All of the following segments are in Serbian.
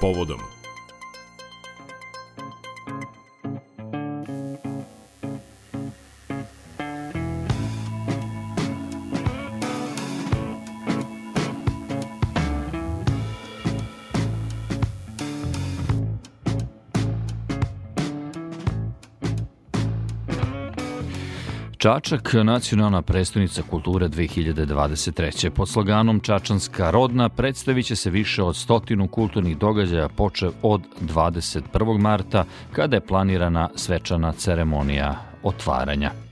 povodom. Čačak, nacionalna predstavnica kulture 2023. Pod sloganom Čačanska rodna predstavit će se više od stotinu kulturnih događaja počev od 21. marta, kada je planirana svečana ceremonija otvaranja.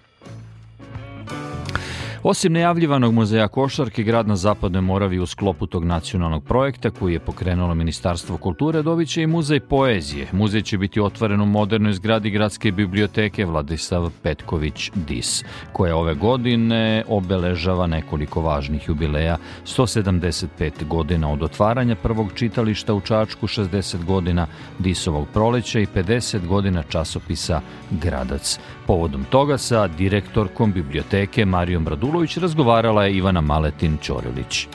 Osim nejavljivanog muzeja košarke, grad na Zapadnoj Moravi u sklopu tog nacionalnog projekta koji je pokrenulo Ministarstvo kulture dobit će i muzej poezije. Muzej će biti otvoren u modernoj zgradi gradske biblioteke Vladislav Petković Dis, koja ove godine obeležava nekoliko važnih jubileja, 175 godina od otvaranja prvog čitališta u Čačku, 60 godina Disovog proleća i 50 godina časopisa Gradac. Povodom toga sa direktorkom biblioteke Marijom Bradulović razgovarala je Ivana Maletin Ćorilić.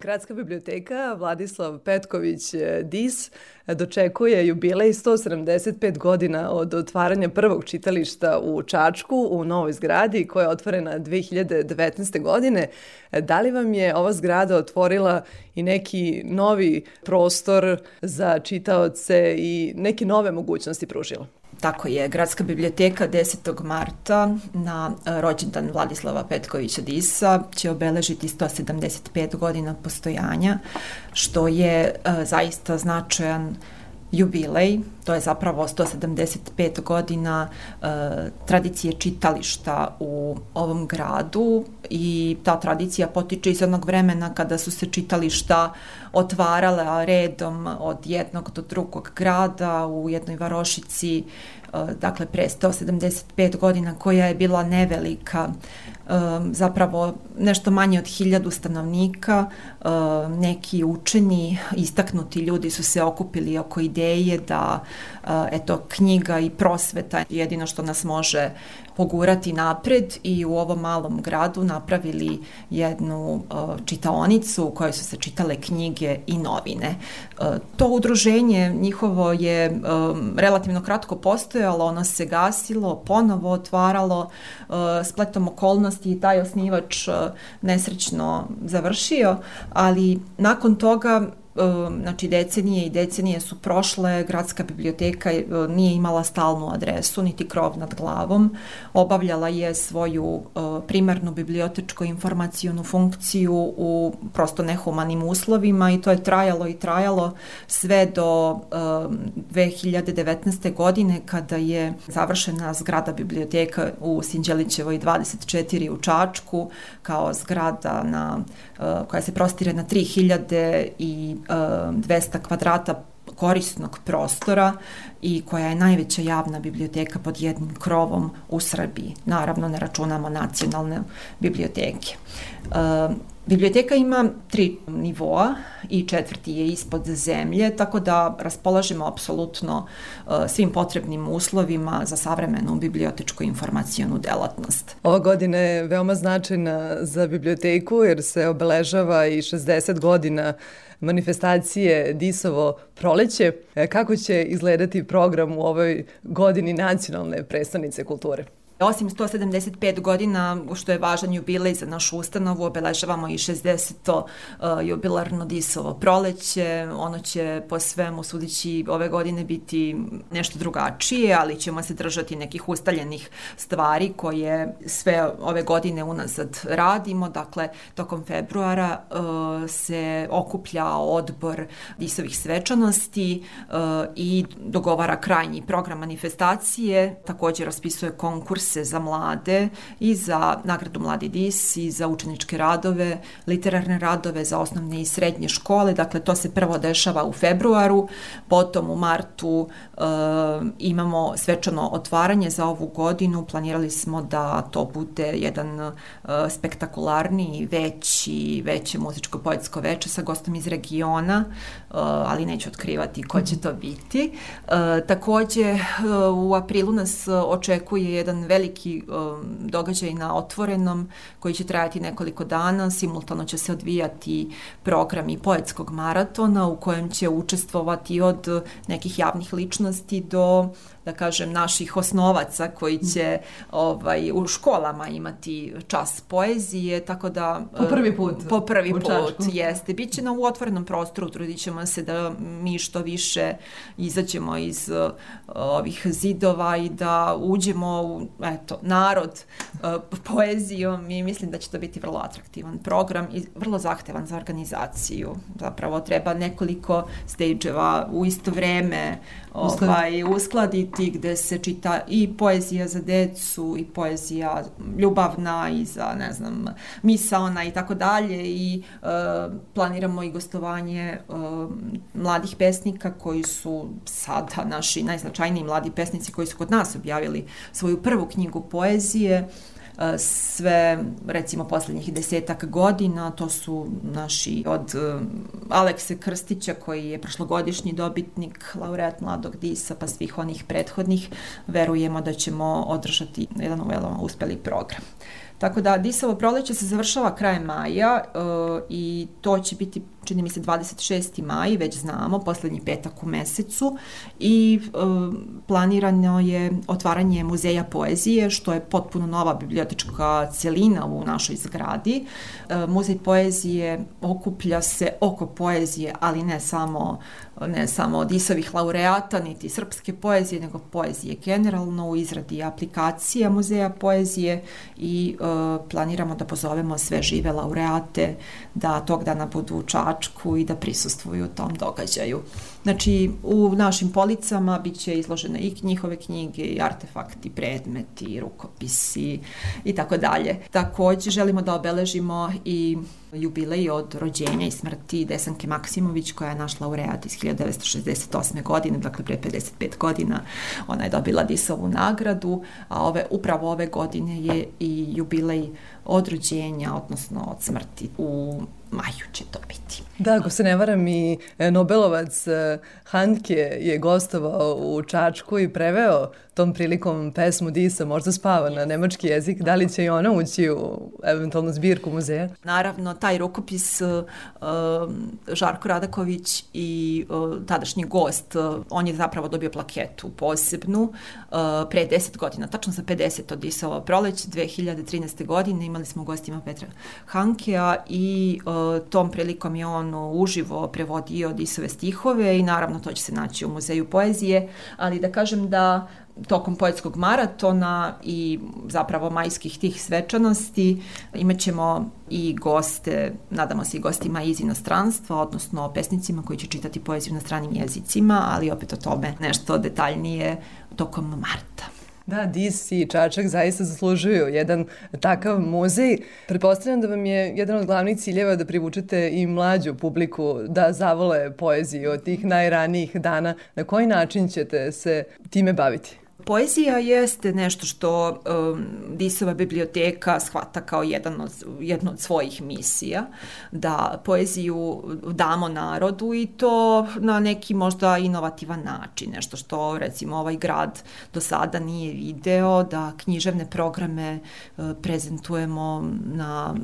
Gradska biblioteka Vladislav Petković e, Dis dočekuje jubilej 175 godina od otvaranja prvog čitališta u Čačku u novoj zgradi koja je otvorena 2019. godine. Da li vam je ova zgrada otvorila i neki novi prostor za čitaoce i neke nove mogućnosti pružila? Tako je, Gradska biblioteka 10. marta na e, rođendan Vladislava Petkovića Disa će obeležiti 175 godina postojanja, što je e, zaista značajan jubilej, to je zapravo 175 godina e, tradicije čitališta u ovom gradu i ta tradicija potiče iz onog vremena kada su se čitališta otvarale redom od jednog do drugog grada u jednoj varošici, e, dakle pre 175 godina koja je bila nevelika. Um, zapravo nešto manje od hiljadu stanovnika, um, neki učeni, istaknuti ljudi su se okupili oko ideje da eto, knjiga i prosveta jedino što nas može pogurati napred i u ovom malom gradu napravili jednu uh, čitaonicu u kojoj su se čitale knjige i novine. Uh, to udruženje njihovo je um, relativno kratko postojalo, ono se gasilo, ponovo otvaralo, spletom okolnosti i taj osnivač nesrećno završio, ali nakon toga znači decenije i decenije su prošle, gradska biblioteka nije imala stalnu adresu, niti krov nad glavom, obavljala je svoju uh, primarnu bibliotečko informacijonu funkciju u prosto nehumanim uslovima i to je trajalo i trajalo sve do 2019. Um, godine kada je završena zgrada biblioteka u Sinđelićevoj 24 u Čačku kao zgrada na, uh, koja se prostire na 3000 i 200 kvadrata korisnog prostora i koja je najveća javna biblioteka pod jednim krovom u Srbiji. Naravno, ne računamo nacionalne biblioteke. Biblioteka ima tri nivoa i četvrti je ispod zemlje, tako da raspolažemo apsolutno svim potrebnim uslovima za savremenu bibliotečku informacijonu delatnost. Ova godina je veoma značajna za biblioteku jer se obeležava i 60 godina manifestacije Disovo proleće. E, kako će izgledati program u ovoj godini nacionalne predstavnice kulture? Osim 175 godina, što je važan jubilej za našu ustanovu, obeležavamo i 60. Uh, jubilarno disovo proleće. Ono će po svemu sudići ove godine biti nešto drugačije, ali ćemo se držati nekih ustaljenih stvari koje sve ove godine unazad radimo. Dakle, tokom februara uh, se okuplja odbor disovih svečanosti uh, i dogovara krajnji program manifestacije. Takođe raspisuje konkurs konkurse za mlade i za nagradu Mladi dis i za učeničke radove, literarne radove za osnovne i srednje škole. Dakle, to se prvo dešava u februaru, potom u martu e, imamo svečano otvaranje za ovu godinu. Planirali smo da to bude jedan e, spektakularni, veći, veće muzičko-poetsko veče sa gostom iz regiona, ali neću otkrivati ko će to biti. E, takođe, e, u aprilu nas očekuje jedan veliki događaj na otvorenom koji će trajati nekoliko dana. Simultano će se odvijati programi poetskog maratona u kojem će učestvovati od nekih javnih ličnosti do da kažem, naših osnovaca koji će ovaj, u školama imati čas poezije, tako da... Po prvi put. Po prvi put, Čačku. jeste. Biće na u otvorenom prostoru, trudit ćemo se da mi što više izađemo iz uh, ovih zidova i da uđemo u, eto, narod uh, poezijom i mislim da će to biti vrlo atraktivan program i vrlo zahtevan za organizaciju. Zapravo treba nekoliko stage-eva u isto vreme ovaj, uskladiti gde se čita i poezija za decu i poezija ljubavna i za ne znam misaona i tako dalje. I e, planiramo i gostovanje e, mladih pesnika koji su sada naši najznačajniji mladi pesnici koji su kod nas objavili svoju prvu knjigu poezije sve, recimo, poslednjih desetak godina, to su naši od e, Alekse Krstića, koji je prošlogodišnji dobitnik, laureat Mladog Disa, pa svih onih prethodnih, verujemo da ćemo održati jedan veoma uspeli program. Tako da Disovo proleće se završava krajem maja uh, i to će biti čini mi se 26. maj, već znamo, poslednji petak u mesecu i e, planirano je otvaranje muzeja poezije, što je potpuno nova bibliotečka celina u našoj zgradi. E, muzej poezije okuplja se oko poezije, ali ne samo ne samo od isovih laureata, niti srpske poezije, nego poezije generalno u izradi aplikacija muzeja poezije i e, planiramo da pozovemo sve žive laureate da tog dana budu Čačku i da prisustvuju tom događaju. Znači, u našim policama bit će izložene i njihove knjige, i artefakti, predmeti, rukopisi i tako dalje. Takođe, želimo da obeležimo i jubilej od rođenja i smrti Desanke Maksimović, koja je naš laureat iz 1968. godine, dakle pre 55 godina. Ona je dobila Disovu nagradu, a ove, upravo ove godine je i jubilej od rođenja, odnosno od smrti u maju će to biti. Da, ako se ne varam i e, Nobelovac e, Hanke je gostovao u Čačku i preveo tom prilikom pesmu Disa, možda spava na nemački jezik, da li će i ona ući u eventualnu zbirku muzeja? Naravno, taj rukopis uh, Žarko Radaković i uh, tadašnji gost, uh, on je zapravo dobio plaketu posebnu uh, pre 10 godina, tačno za 50 od Disova proleć, 2013. godine imali smo gostima Petra Hankea i uh, tom prilikom je on uživo prevodio Disove stihove i naravno to će se naći u muzeju poezije, ali da kažem da tokom poetskog maratona i zapravo majskih tih svečanosti imaćemo i goste, nadamo se i gostima iz inostranstva, odnosno pesnicima koji će čitati poeziju na stranim jezicima, ali opet o tome nešto detaljnije tokom marta. Da, Dis i Čačak zaista zaslužuju jedan takav muzej. Pretpostavljam da vam je jedan od glavnih ciljeva da privučete i mlađu publiku da zavole poeziju od tih najranijih dana. Na koji način ćete se time baviti? Poezija jeste nešto što um, Disova biblioteka shvata kao jedan od, jedno od svojih misija, da poeziju damo narodu i to na neki možda inovativan način, nešto što recimo ovaj grad do sada nije video, da književne programe uh, prezentujemo na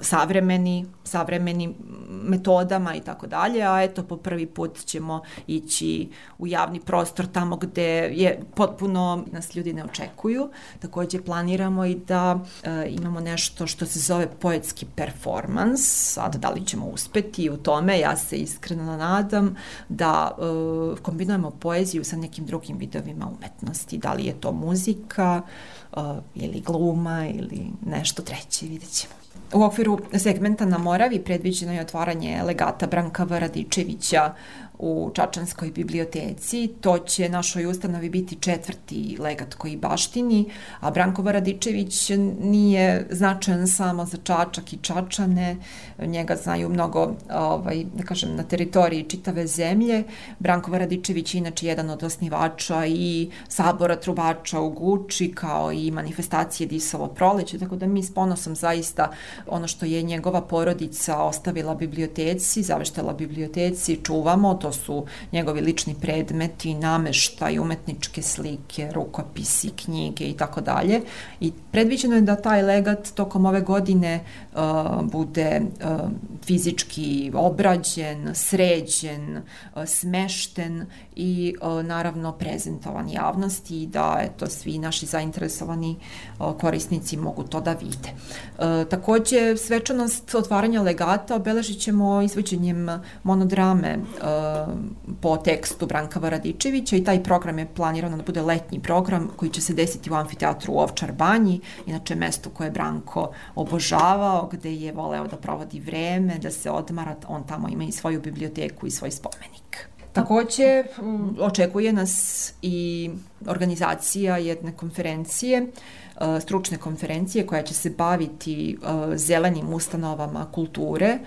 savremeni, savremenim metodama i tako dalje, a eto po prvi put ćemo ići u javni prostor tamo gde je potpuno naravno nas ljudi ne očekuju. Takođe planiramo i da e, imamo nešto što se zove poetski performans, sad da li ćemo uspeti u tome, ja se iskreno nadam da e, kombinujemo poeziju sa nekim drugim vidovima umetnosti, da li je to muzika e, ili gluma ili nešto treće, vidjet ćemo. U okviru segmenta na Moravi predviđeno je otvaranje legata Branka Varadičevića u Čačanskoj biblioteci. To će našoj ustanovi biti četvrti legat koji baštini, a Branko Varadičević nije značajan samo za Čačak i Čačane, njega znaju mnogo, ovaj, da kažem, na teritoriji čitave zemlje. Branko Varadičević je inače jedan od osnivača i sabora trubača u Guči, kao i manifestacije Disovo proleće, tako da mi s ponosom zaista ono što je njegova porodica ostavila biblioteci, zaveštala biblioteci, čuvamo, to su njegovi lični predmeti, nameštaj, umetničke slike, rukopisi, knjige i tako dalje. I predviđeno je da taj legat tokom ove godine uh, bude uh, fizički obrađen, sređen, uh, smešten i uh, naravno prezentovan javnosti i da eto, svi naši zainteresovani uh, korisnici mogu to da vide. Uh, takođe, svečanost otvaranja legata obeležit ćemo izvođenjem monodrame uh, po tekstu Branka Varadičevića i taj program je planirano da bude letnji program koji će se desiti u amfiteatru u Ovčar Banji, inače mesto koje je Branko obožavao, gde je voleo da provodi vreme, da se odmara, on tamo ima i svoju biblioteku i svoj spomenik. Takođe, očekuje nas i organizacija jedne konferencije E, stručne konferencije koja će se baviti zelenim ustanovama kulture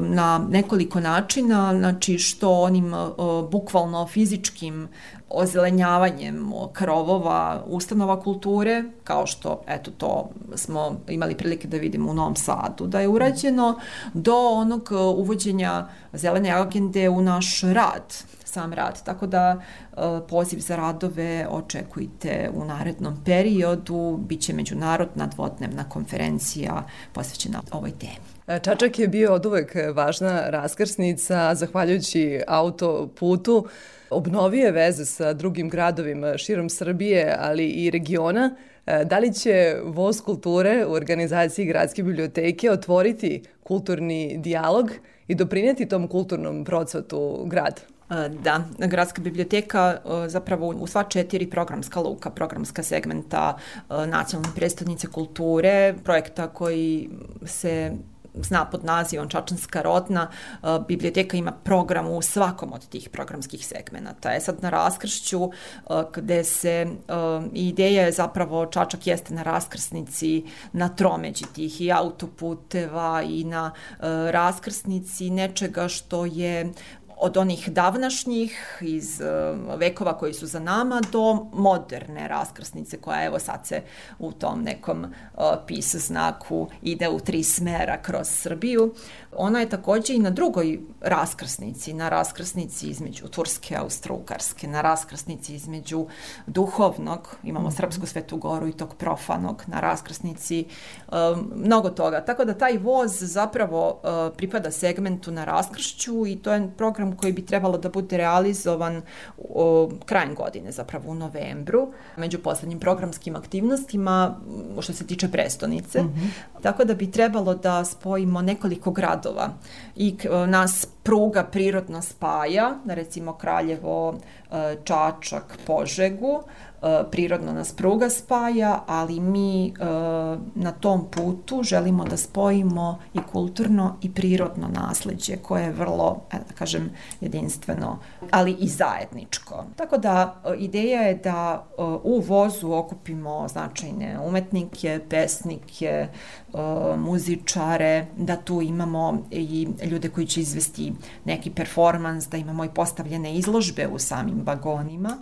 na nekoliko načina, znači što onim bukvalno fizičkim ozelenjavanjem krovova ustanova kulture, kao što eto to smo imali prilike da vidimo u Novom Sadu da je urađeno, do onog uvođenja zelene agende u naš rad sam rad. Tako da e, poziv za radove očekujte u narednom periodu. Biće međunarodna dvodnevna konferencija posvećena ovoj temi. E, Čačak je bio od uvek važna raskrsnica, zahvaljujući autoputu obnovije veze sa drugim gradovima širom Srbije, ali i regiona. E, da li će Voz kulture u organizaciji Gradske biblioteke otvoriti kulturni dijalog i doprineti tom kulturnom procvatu grada? E, da, Gradska biblioteka e, zapravo u sva četiri programska luka, programska segmenta e, nacionalne predstavnice kulture, projekta koji se zna pod nazivom Čačanska rodna, biblioteka ima program u svakom od tih programskih segmenta. Je sad na raskršću gde se ideja je zapravo Čačak jeste na raskrsnici na tromeđi tih i autoputeva i na raskrsnici nečega što je od onih davnašnjih iz uh, vekova koji su za nama do moderne raskrsnice koja evo sad se u tom nekom uh, pis znaku ide u tri smera kroz Srbiju. Ona je takođe i na drugoj raskrsnici, na raskrsnici između Turske i Austro-Ugarske, na raskrsnici između duhovnog, imamo Srpsku Svetu Goru i tog profanog, na raskrsnici um, mnogo toga. Tako da taj voz zapravo pripada segmentu na raskršću i to je program koji bi trebalo da bude realizovan uh, krajem godine, zapravo u novembru, među poslednjim programskim aktivnostima što se tiče prestonice. Mm -hmm. Tako da bi trebalo da spojimo nekoliko gradova i e, nas pruga prirodno spaja, recimo Kraljevo, e, Čačak, Požegu, prirodno nas pruga spaja, ali mi e, na tom putu želimo da spojimo i kulturno i prirodno nasledđe koje je vrlo, e, da kažem, jedinstveno, ali i zajedničko. Tako da ideja je da u vozu okupimo značajne umetnike, pesnike, muzičare, da tu imamo i ljude koji će izvesti neki performans, da imamo i postavljene izložbe u samim vagonima,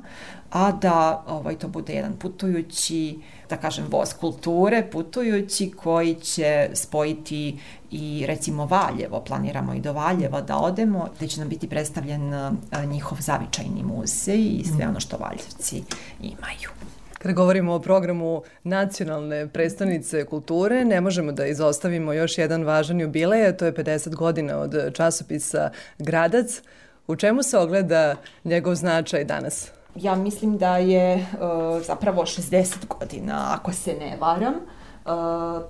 a da ovaj, to bude jedan putujući, da kažem, voz kulture, putujući koji će spojiti i recimo Valjevo, planiramo i do Valjeva da odemo, gde će nam biti predstavljen njihov zavičajni muzej i sve mm. ono što Valjevci imaju. Kada govorimo o programu nacionalne predstavnice kulture, ne možemo da izostavimo još jedan važan jubilej, a to je 50 godina od časopisa Gradac. U čemu se ogleda njegov značaj danas? Ja mislim da je uh, zapravo 60 godina, ako se ne varam, uh,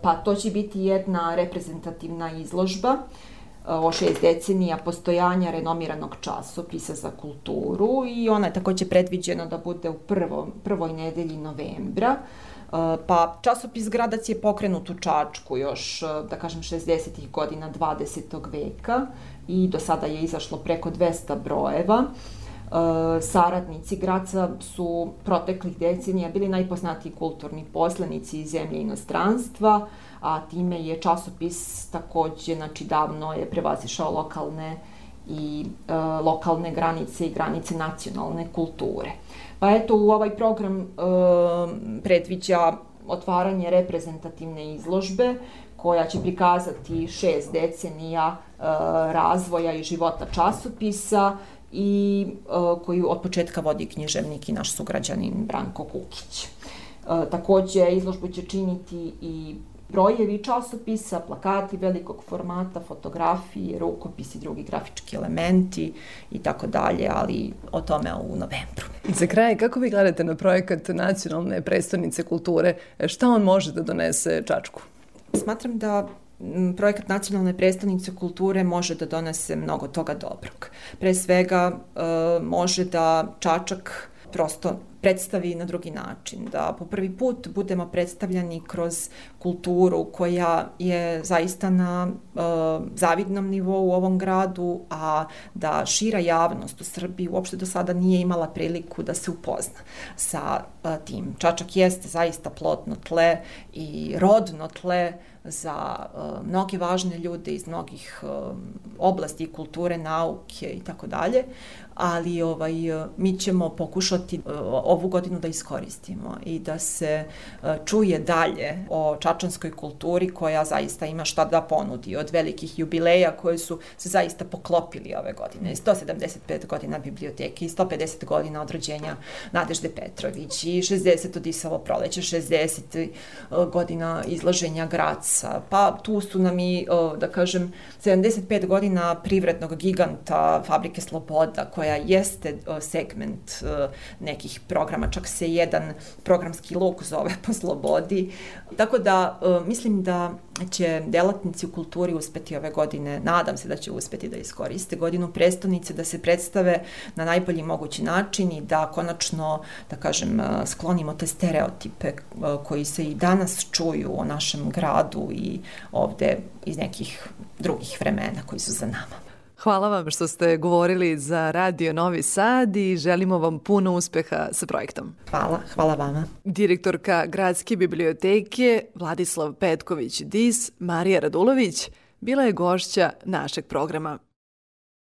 pa to će biti jedna reprezentativna izložba uh, o šest decenija postojanja renomiranog časopisa za kulturu i ona je takođe predviđena da bude u prvo, prvoj nedelji novembra. Pa časopis Gradac je pokrenut u Čačku još, da kažem, 60. godina 20. veka i do sada je izašlo preko 200 brojeva. Uh, E, saradnici Graca su proteklih decenija bili najpoznatiji kulturni poslenici iz zemlje inostranstva, a time je časopis takođe, znači davno je prevazišao lokalne i e, lokalne granice i granice nacionalne kulture. Pa eto, u ovaj program e, predviđa otvaranje reprezentativne izložbe koja će prikazati šest decenija e, razvoja i života časopisa i koju od početka vodi književnik i naš sugrađanin Branko Kukić. Takođe, izložbu će činiti i brojevi časopisa, plakati velikog formata, fotografije, rukopisi, drugi grafički elementi i tako dalje, ali o tome u novembru. Za kraj, kako vi gledate na projekat Nacionalne predstavnice kulture? Šta on može da donese Čačku? Smatram da projekat Nacionalne predstavnice kulture može da donese mnogo toga dobrog. Pre svega e, može da Čačak prosto predstavi na drugi način, da po prvi put budemo predstavljani kroz kulturu koja je zaista na e, zavidnom nivou u ovom gradu, a da šira javnost u Srbiji uopšte do sada nije imala priliku da se upozna sa e, tim. Čačak jeste zaista plotno tle i rodno tle za uh, mnoge važne ljude iz mnogih uh, oblasti kulture, nauke i tako dalje, ali ovaj, mi ćemo pokušati uh, ovu godinu da iskoristimo i da se uh, čuje dalje o čačanskoj kulturi koja zaista ima šta da ponudi od velikih jubileja koje su se zaista poklopili ove godine. 175 godina biblioteke i 150 godina od rođenja Nadežde Petrović i 60 od Isavo proleće, 60 uh, godina izlaženja Graca, pa tu su nam i, da kažem, 75 godina privrednog giganta Fabrike Sloboda koja jeste segment nekih programa, čak se jedan programski luk zove po slobodi. Tako da mislim da će delatnici u kulturi uspeti ove godine, nadam se da će uspeti da iskoriste godinu prestonice, da se predstave na najbolji mogući način i da konačno, da kažem, sklonimo te stereotipe koji se i danas čuju o našem gradu i ovde iz nekih drugih vremena koji su za nama. Hvala vam što ste govorili za Radio Novi Sad i želimo vam puno uspeha sa projektom. Hvala, hvala vama. Direktorka Gradske biblioteke Vladislav Petković-Dis, Marija Radulović, bila je gošća našeg programa.